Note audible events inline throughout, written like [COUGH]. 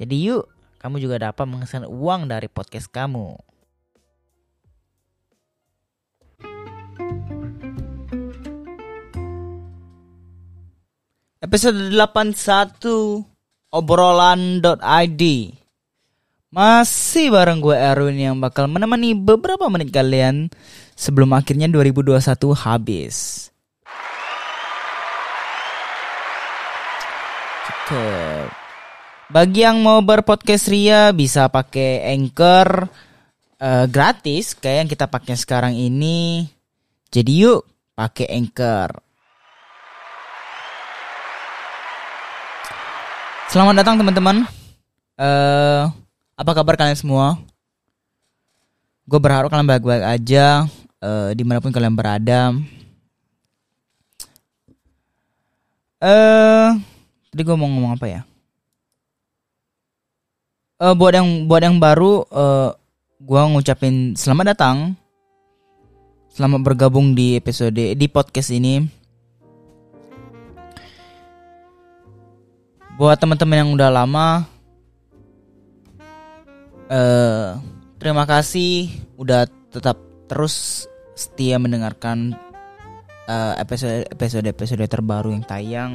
jadi yuk, kamu juga dapat menghasilkan uang dari podcast kamu. Episode 81 obrolan.id Masih bareng gue Erwin yang bakal menemani beberapa menit kalian sebelum akhirnya 2021 habis. Cukup. Bagi yang mau berpodcast ria bisa pakai Anchor uh, gratis kayak yang kita pakai sekarang ini. Jadi yuk pakai Anchor. Selamat datang teman-teman. Uh, apa kabar kalian semua? Gue berharap kalian baik-baik aja uh, di mana pun kalian berada. Eh, uh, tadi gue mau ngomong apa ya? Uh, buat yang buat yang baru uh, gua ngucapin selamat datang. Selamat bergabung di episode di podcast ini. Buat teman-teman yang udah lama uh, terima kasih udah tetap terus setia mendengarkan episode episode episode terbaru yang tayang.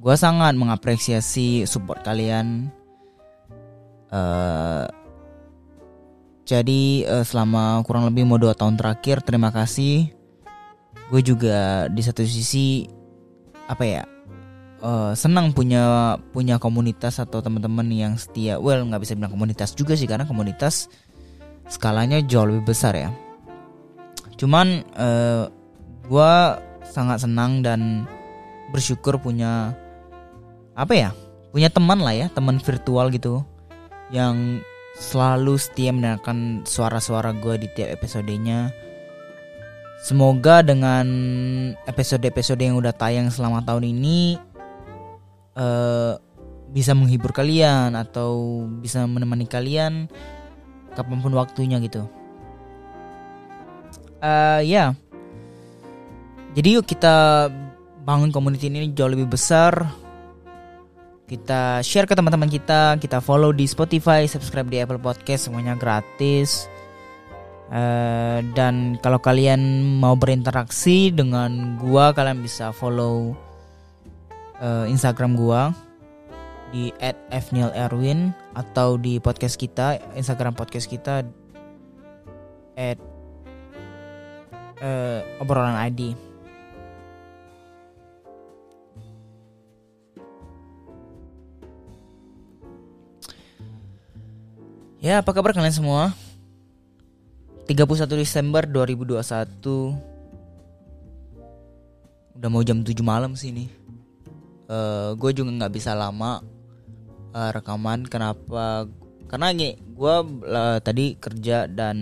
Gua sangat mengapresiasi support kalian Uh, jadi uh, selama kurang lebih mau dua tahun terakhir terima kasih. Gue juga di satu sisi apa ya uh, senang punya punya komunitas atau teman-teman yang setia. Well nggak bisa bilang komunitas juga sih karena komunitas skalanya jauh lebih besar ya. Cuman uh, gue sangat senang dan bersyukur punya apa ya punya teman lah ya teman virtual gitu yang selalu setia mendengarkan suara-suara gue di tiap episodenya. Semoga dengan episode-episode yang udah tayang selama tahun ini uh, bisa menghibur kalian atau bisa menemani kalian kapan pun waktunya gitu. Uh, ya, yeah. jadi yuk kita bangun community ini jauh lebih besar kita share ke teman-teman kita, kita follow di Spotify, subscribe di Apple Podcast, semuanya gratis. Uh, dan kalau kalian mau berinteraksi dengan gua, kalian bisa follow uh, Instagram gua di @fnilerwin atau di podcast kita, Instagram podcast kita at uh, obrolan. Ya, apa kabar kalian semua? 31 Desember 2021 Udah mau jam 7 malam sih nih uh, eh, Gue juga gak bisa lama uh, rekaman. Kenapa? Karena gini, gue uh, tadi kerja dan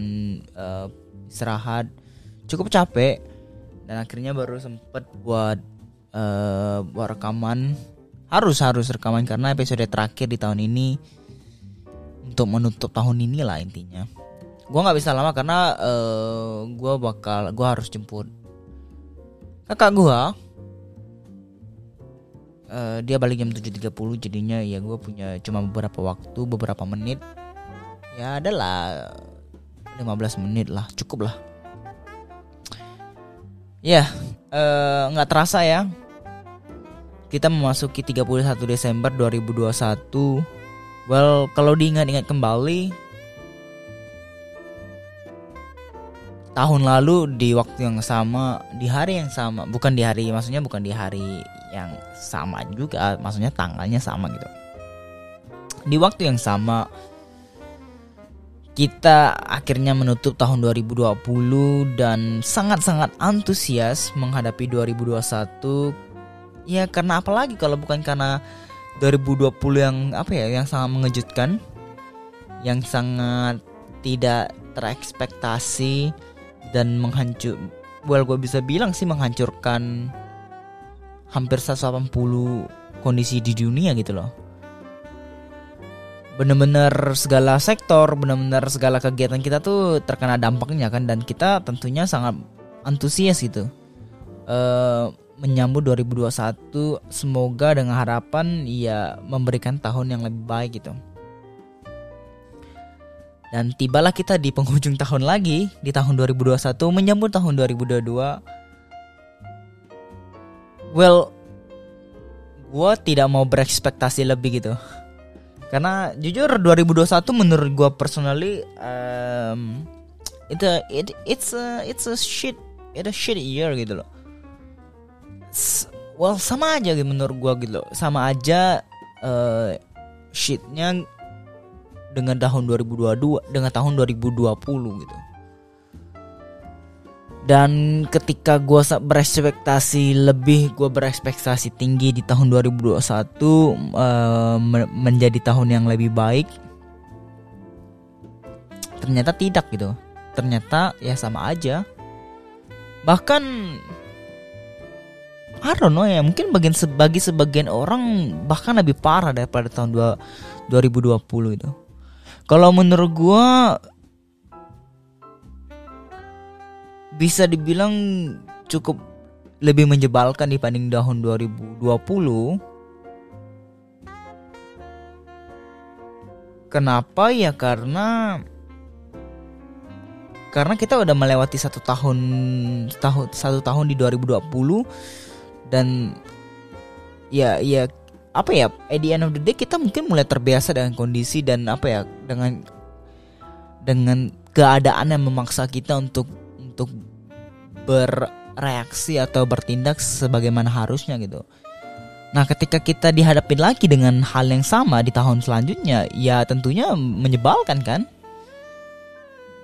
uh, istirahat. Cukup capek. Dan akhirnya baru sempet buat, uh, buat rekaman. Harus harus rekaman karena episode terakhir di tahun ini untuk menutup tahun ini lah intinya. Gue nggak bisa lama karena uh, eh, gue bakal gue harus jemput kakak gue uh, dia balik jam 7.30 jadinya ya gue punya cuma beberapa waktu beberapa menit. Ya adalah 15 menit lah cukup lah. Ya eh, nggak uh, terasa ya. Kita memasuki 31 Desember 2021 well kalau diingat-ingat kembali tahun lalu di waktu yang sama di hari yang sama bukan di hari maksudnya bukan di hari yang sama juga maksudnya tanggalnya sama gitu. Di waktu yang sama kita akhirnya menutup tahun 2020 dan sangat-sangat antusias menghadapi 2021 ya karena apalagi kalau bukan karena 2020 yang apa ya yang sangat mengejutkan yang sangat tidak terekspektasi dan menghancur well gue bisa bilang sih menghancurkan hampir 180 kondisi di dunia gitu loh. Bener-bener segala sektor bener-bener segala kegiatan kita tuh terkena dampaknya kan dan kita tentunya sangat antusias gitu. Uh, menyambut 2021 semoga dengan harapan ya memberikan tahun yang lebih baik gitu dan tibalah kita di penghujung tahun lagi di tahun 2021 menyambut tahun 2022. Well, gue tidak mau berekspektasi lebih gitu. Karena jujur 2021 menurut gue personally um, itu it, it's a it's a shit it's a shit year gitu loh. Well sama aja gitu menurut gue gitu. Sama aja uh, shitnya dengan tahun 2022 dengan tahun 2020 gitu. Dan ketika gue berekspektasi lebih, gue berekspektasi tinggi di tahun 2021 uh, menjadi tahun yang lebih baik. Ternyata tidak gitu. Ternyata ya sama aja. Bahkan I don't know ya, mungkin bagian bagi sebagian orang bahkan lebih parah daripada tahun 2020 itu. Kalau menurut gue bisa dibilang cukup lebih menjebalkan dibanding tahun 2020. Kenapa ya karena karena kita udah melewati satu tahun tahun satu tahun di 2020 dan ya ya apa ya at the end of the day kita mungkin mulai terbiasa dengan kondisi dan apa ya dengan dengan keadaan yang memaksa kita untuk untuk bereaksi atau bertindak sebagaimana harusnya gitu. Nah, ketika kita dihadapi lagi dengan hal yang sama di tahun selanjutnya, ya tentunya menyebalkan kan?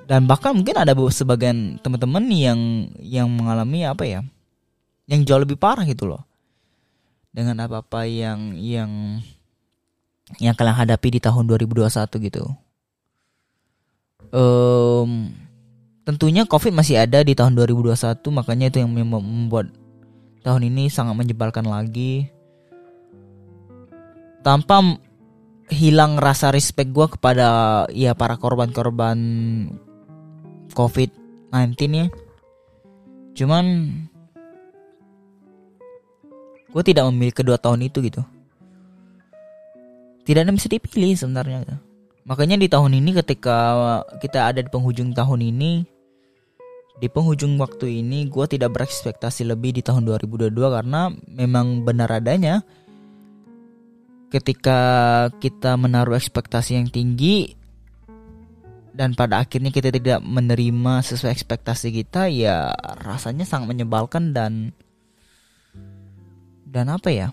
Dan bahkan mungkin ada sebagian teman-teman yang yang mengalami apa ya? Yang jauh lebih parah gitu loh dengan apa-apa yang yang yang kalian hadapi di tahun 2021 gitu. Um, tentunya COVID masih ada di tahun 2021, makanya itu yang membuat tahun ini sangat menyebalkan lagi. Tanpa hilang rasa respect gue kepada ya para korban-korban COVID-19 ya. Cuman gue tidak memilih kedua tahun itu gitu tidak ada bisa dipilih sebenarnya gitu. makanya di tahun ini ketika kita ada di penghujung tahun ini di penghujung waktu ini gue tidak berekspektasi lebih di tahun 2022 karena memang benar adanya ketika kita menaruh ekspektasi yang tinggi dan pada akhirnya kita tidak menerima sesuai ekspektasi kita ya rasanya sangat menyebalkan dan dan apa ya?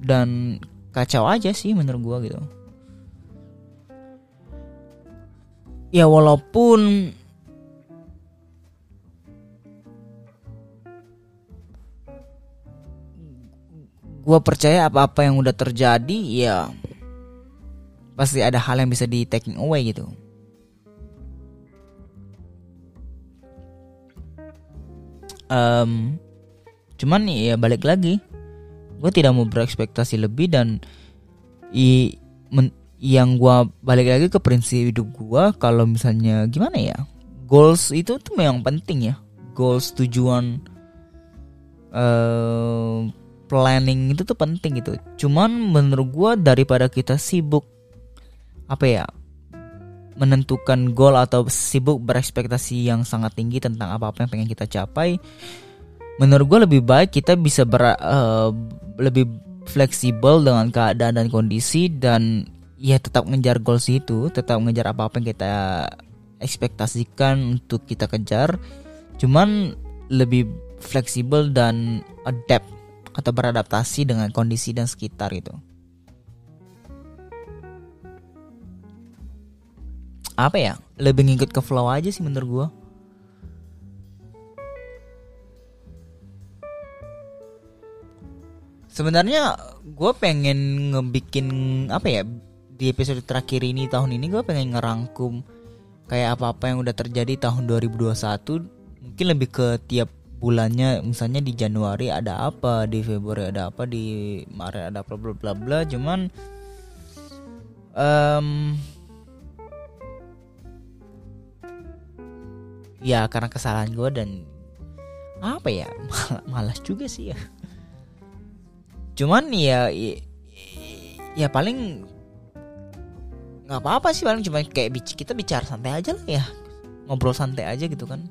Dan kacau aja sih menurut gua gitu. Ya walaupun gua percaya apa-apa yang udah terjadi ya pasti ada hal yang bisa di taking away gitu. Um, cuman ya balik lagi. Gue tidak mau berekspektasi lebih dan i men, yang gue balik lagi ke prinsip hidup gue kalau misalnya gimana ya? Goals itu tuh memang penting ya. Goals tujuan uh, planning itu tuh penting gitu. Cuman menurut gue daripada kita sibuk apa ya menentukan goal atau sibuk berekspektasi yang sangat tinggi tentang apa apa yang pengen kita capai menurut gue lebih baik kita bisa ber, uh, lebih fleksibel dengan keadaan dan kondisi dan ya tetap ngejar goals itu, tetap ngejar apa-apa yang kita ekspektasikan untuk kita kejar. Cuman lebih fleksibel dan adapt atau beradaptasi dengan kondisi dan sekitar itu. Apa ya? Lebih ngikut ke flow aja sih menurut gue. Sebenarnya gue pengen ngebikin apa ya di episode terakhir ini tahun ini gue pengen ngerangkum kayak apa-apa yang udah terjadi tahun 2021 mungkin lebih ke tiap bulannya misalnya di Januari ada apa di Februari ada apa di Maret ada apa bla bla bla. Cuman um, ya karena kesalahan gue dan apa ya [LAUGHS] malas juga sih ya cuman ya ya, paling nggak apa-apa sih paling cuma kayak kita bicara santai aja lah ya. Ngobrol santai aja gitu kan.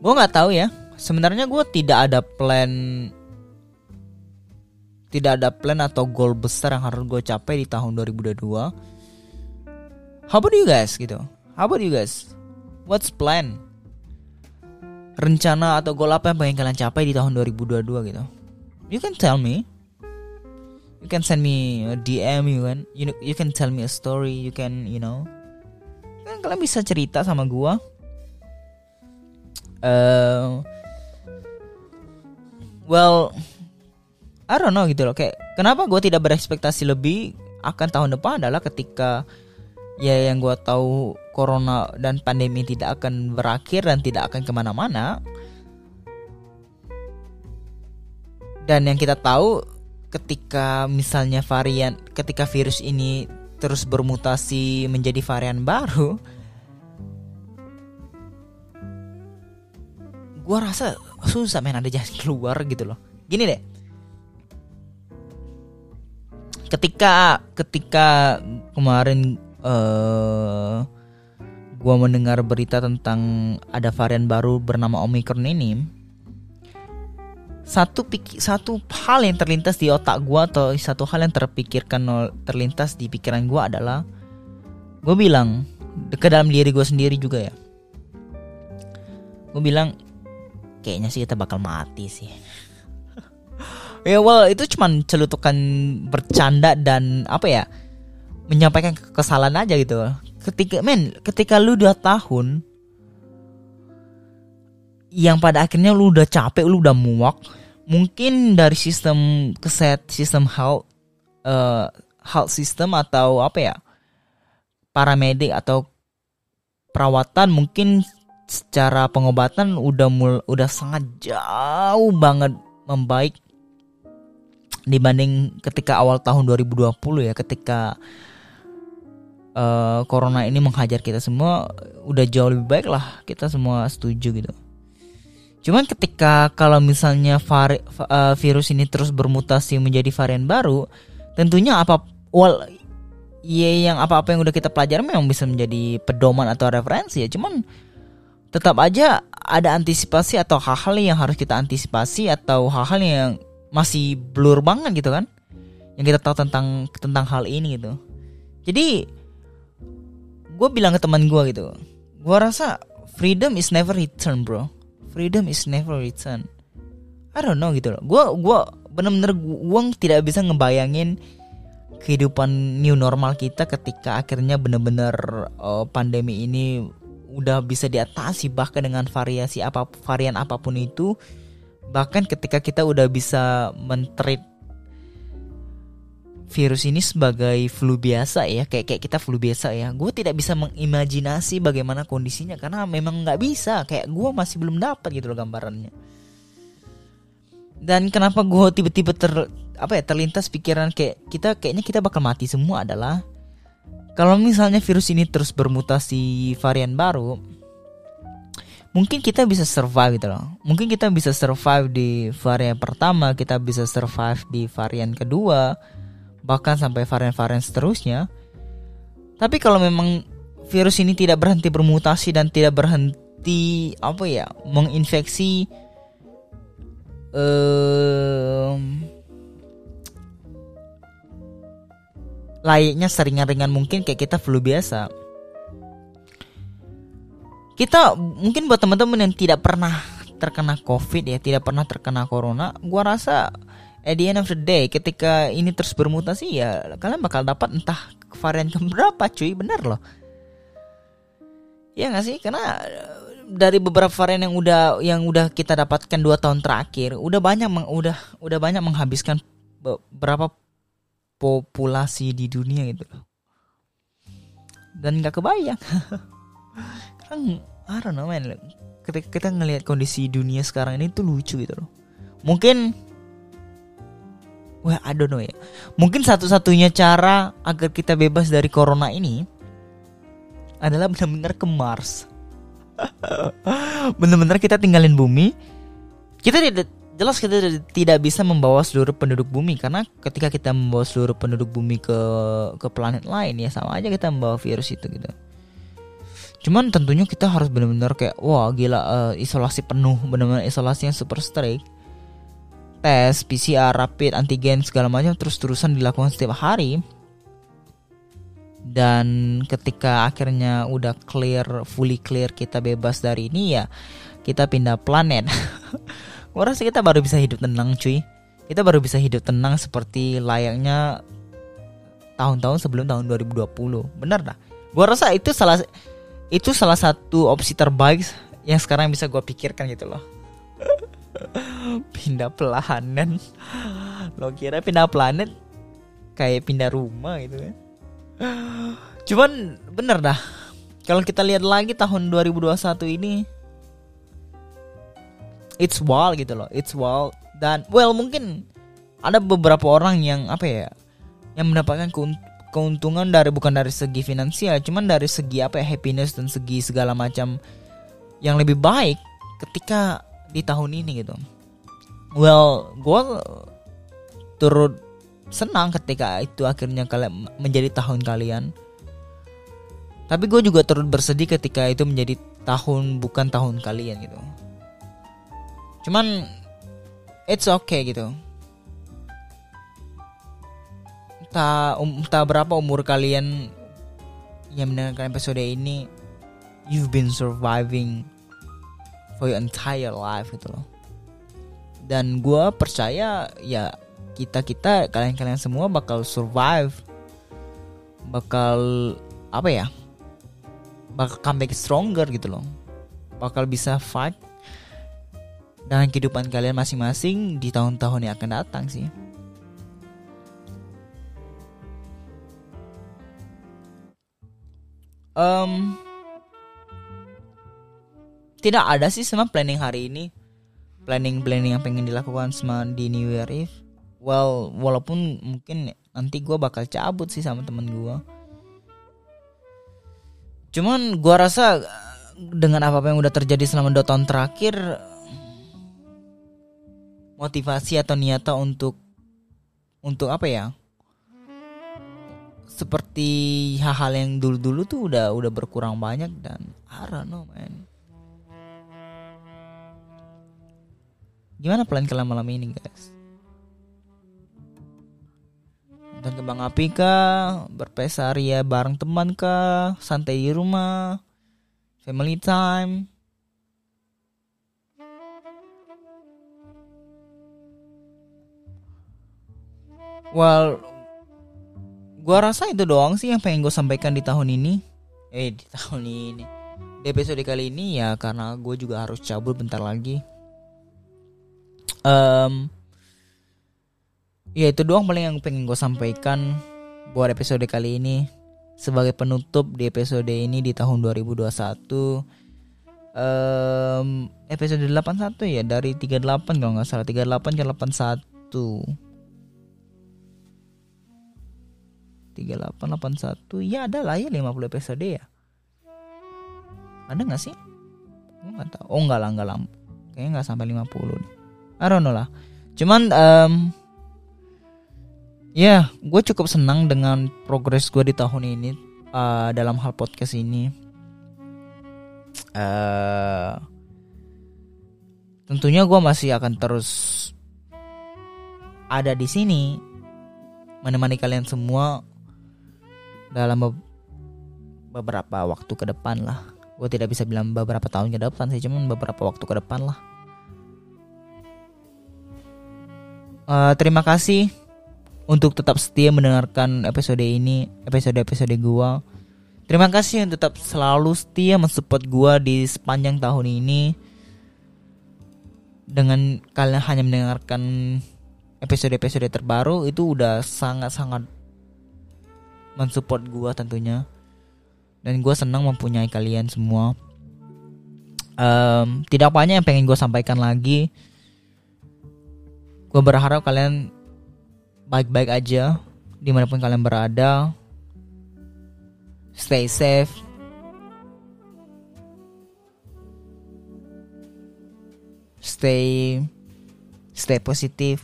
Gue nggak tahu ya sebenarnya gue tidak ada plan tidak ada plan atau goal besar yang harus gue capai di tahun 2022 how about you guys gitu? How about you guys? What's plan? Rencana atau goal apa yang pengen kalian capai di tahun 2022 gitu you can tell me. You can send me a DM you can you know, you can tell me a story you can you know. Kan kalian bisa cerita sama gue uh, well I don't know gitu loh. Kayak kenapa gue tidak berekspektasi lebih akan tahun depan adalah ketika ya yang gue tahu corona dan pandemi tidak akan berakhir dan tidak akan ke mana-mana dan yang kita tahu ketika misalnya varian ketika virus ini terus bermutasi menjadi varian baru gue rasa susah main ada jalan keluar gitu loh. Gini deh. Ketika ketika kemarin uh, eh, gue mendengar berita tentang ada varian baru bernama Omicron ini satu satu hal yang terlintas di otak gue atau satu hal yang terpikirkan terlintas di pikiran gue adalah gue bilang ke dalam diri gue sendiri juga ya. Gue bilang kayaknya sih kita bakal mati sih. [LAUGHS] Ya well itu cuman celutukan bercanda dan apa ya menyampaikan kesalahan aja gitu. Ketika men ketika lu dua tahun yang pada akhirnya lu udah capek lu udah muak mungkin dari sistem keset sistem health uh, health system atau apa ya paramedik atau perawatan mungkin secara pengobatan udah mul udah sangat jauh banget membaik dibanding ketika awal tahun 2020 ya ketika uh, corona ini menghajar kita semua udah jauh lebih baik lah kita semua setuju gitu. Cuman ketika kalau misalnya vari, uh, virus ini terus bermutasi menjadi varian baru, tentunya apa well ya yang apa-apa yang udah kita pelajari memang bisa menjadi pedoman atau referensi ya. Cuman tetap aja ada antisipasi atau hal-hal yang harus kita antisipasi atau hal-hal yang masih blur banget gitu kan. Yang kita tahu tentang tentang hal ini gitu. Jadi gue bilang ke teman gue gitu gue rasa freedom is never return bro freedom is never return I don't know gitu loh. Gue gue bener-bener gue tidak bisa ngebayangin kehidupan new normal kita ketika akhirnya bener-bener uh, pandemi ini udah bisa diatasi bahkan dengan variasi apa varian apa pun itu. Bahkan ketika kita udah bisa mentreat virus ini sebagai flu biasa ya kayak kayak kita flu biasa ya. Gue tidak bisa mengimajinasi bagaimana kondisinya karena memang nggak bisa. Kayak gue masih belum dapat gitu loh gambarannya. Dan kenapa gue tiba-tiba ter apa ya terlintas pikiran kayak kita kayaknya kita bakal mati semua adalah kalau misalnya virus ini terus bermutasi varian baru, mungkin kita bisa survive gitu loh. Mungkin kita bisa survive di varian pertama, kita bisa survive di varian kedua, bahkan sampai varian-varian seterusnya. Tapi kalau memang virus ini tidak berhenti bermutasi dan tidak berhenti apa ya menginfeksi eh, layaknya seringan-ringan mungkin kayak kita flu biasa. Kita mungkin buat teman-teman yang tidak pernah terkena COVID ya, tidak pernah terkena corona, gua rasa at the end of the day ketika ini terus bermutasi ya kalian bakal dapat entah varian keberapa cuy, bener loh. Ya nggak sih? Karena dari beberapa varian yang udah yang udah kita dapatkan dua tahun terakhir, udah banyak meng, udah udah banyak menghabiskan berapa populasi di dunia gitu loh. Dan nggak kebayang. [LAUGHS] Kan I don't know man. Ketika kita ngelihat kondisi dunia sekarang ini tuh lucu gitu loh. Mungkin Wah, I don't know ya. Mungkin satu-satunya cara agar kita bebas dari corona ini adalah benar-benar ke Mars. [LAUGHS] benar-benar kita tinggalin bumi. Kita tidak jelas kita tidak bisa membawa seluruh penduduk bumi karena ketika kita membawa seluruh penduduk bumi ke ke planet lain ya sama aja kita membawa virus itu gitu. Cuman tentunya kita harus benar-benar kayak wah gila uh, isolasi penuh, benar-benar isolasi yang super strict. Tes, PCR, rapid, antigen segala macam terus-terusan dilakukan setiap hari. Dan ketika akhirnya udah clear, fully clear kita bebas dari ini ya kita pindah planet. [LAUGHS] Gue rasa kita baru bisa hidup tenang cuy Kita baru bisa hidup tenang seperti layaknya tahun-tahun sebelum tahun 2020 Bener dah Gue rasa itu salah itu salah satu opsi terbaik yang sekarang bisa gue pikirkan gitu loh pindah planet lo kira pindah planet kayak pindah rumah gitu kan? Cuman bener dah. Kalau kita lihat lagi tahun 2021 ini it's wild gitu loh. It's wild. Dan well mungkin ada beberapa orang yang apa ya yang mendapatkan keuntungan dari bukan dari segi finansial cuman dari segi apa ya happiness dan segi segala macam yang lebih baik ketika di tahun ini gitu. Well gue turut senang ketika itu akhirnya kalian menjadi tahun kalian. Tapi gue juga turut bersedih ketika itu menjadi tahun bukan tahun kalian gitu. Cuman it's okay gitu. Entah um, entah berapa umur kalian yang mendengarkan episode ini you've been surviving for your entire life gitu loh. Dan gue percaya ya kita kita kalian kalian semua bakal survive. Bakal apa ya bakal comeback stronger gitu loh. Bakal bisa fight dengan kehidupan kalian masing-masing di tahun-tahun yang akan datang sih. Um, tidak ada sih sama planning hari ini. Planning-planning yang pengen dilakukan sama di New Year Eve. Well walaupun mungkin nanti gue bakal cabut sih sama temen gue cuman gue rasa dengan apa, apa yang udah terjadi selama dua tahun terakhir motivasi atau niata untuk untuk apa ya? Seperti hal-hal yang dulu-dulu tuh udah udah berkurang banyak dan I don't know man gimana plan kalian malam ini guys dan kembang api kah berpesta ria bareng teman kah santai di rumah family time Well, gua rasa itu doang sih yang pengen gue sampaikan di tahun ini. Eh di [LAUGHS] tahun ini. Di episode kali ini ya karena gue juga harus cabut bentar lagi. Um, ya itu doang paling yang pengen gue sampaikan buat episode kali ini. Sebagai penutup di episode ini di tahun 2021 um, episode 81 ya? Dari 38 kalau nggak salah. 38 ke 81 3881 ya ada lah ya 50 episode ya. Ada nggak sih? Gue nggak tahu. Oh nggak lah nggak lah. Kayaknya nggak sampai 50 deh I don't know lah. Cuman um, ya yeah, gue cukup senang dengan progres gue di tahun ini uh, dalam hal podcast ini. Uh, tentunya gue masih akan terus ada di sini menemani kalian semua dalam beberapa waktu ke depan lah. Gue tidak bisa bilang beberapa tahun ke depan sih cuman beberapa waktu ke depan lah uh, terima kasih untuk tetap setia mendengarkan episode ini episode-episode gua. Terima kasih yang tetap selalu setia mensupport gua di sepanjang tahun ini. Dengan kalian hanya mendengarkan episode-episode terbaru itu udah sangat-sangat mensupport gua tentunya. Dan gue senang mempunyai kalian semua. Um, tidak banyak yang pengen gue sampaikan lagi gue berharap kalian baik-baik aja di mana pun kalian berada. Stay safe. Stay stay positif.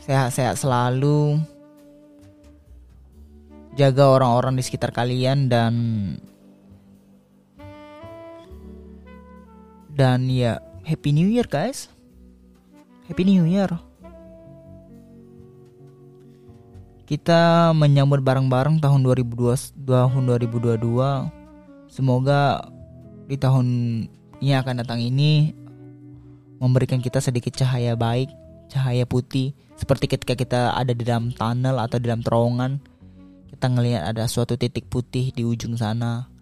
Sehat-sehat selalu. Jaga orang-orang di sekitar kalian dan dan ya happy new year guys happy new year. Kita menyambut bareng-bareng tahun 2022 tahun 2022 semoga di tahun yang akan datang ini memberikan kita sedikit cahaya baik cahaya putih. Seperti ketika kita ada di dalam tunnel atau di dalam terowongan kita ngelihat ada suatu titik putih di ujung sana.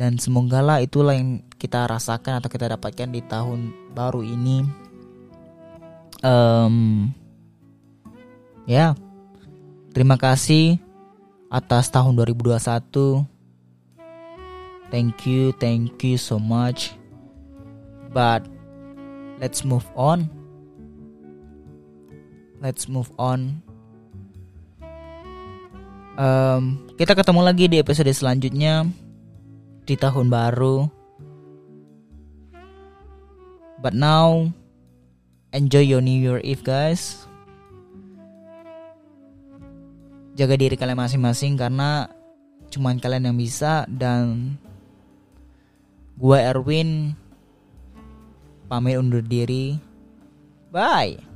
Dan semoga lah itulah yang kita rasakan atau kita dapatkan di tahun baru ini um, ya. Terima kasih atas tahun 2021 thank you thank you so much. But let's move on. Let's move on. Um, kita ketemu lagi di episode selanjutnya di tahun baru. But now enjoy your new year eve guys. Jaga diri kalian masing-masing karena cuman kalian yang bisa dan gue Erwin pamit undur diri. Bye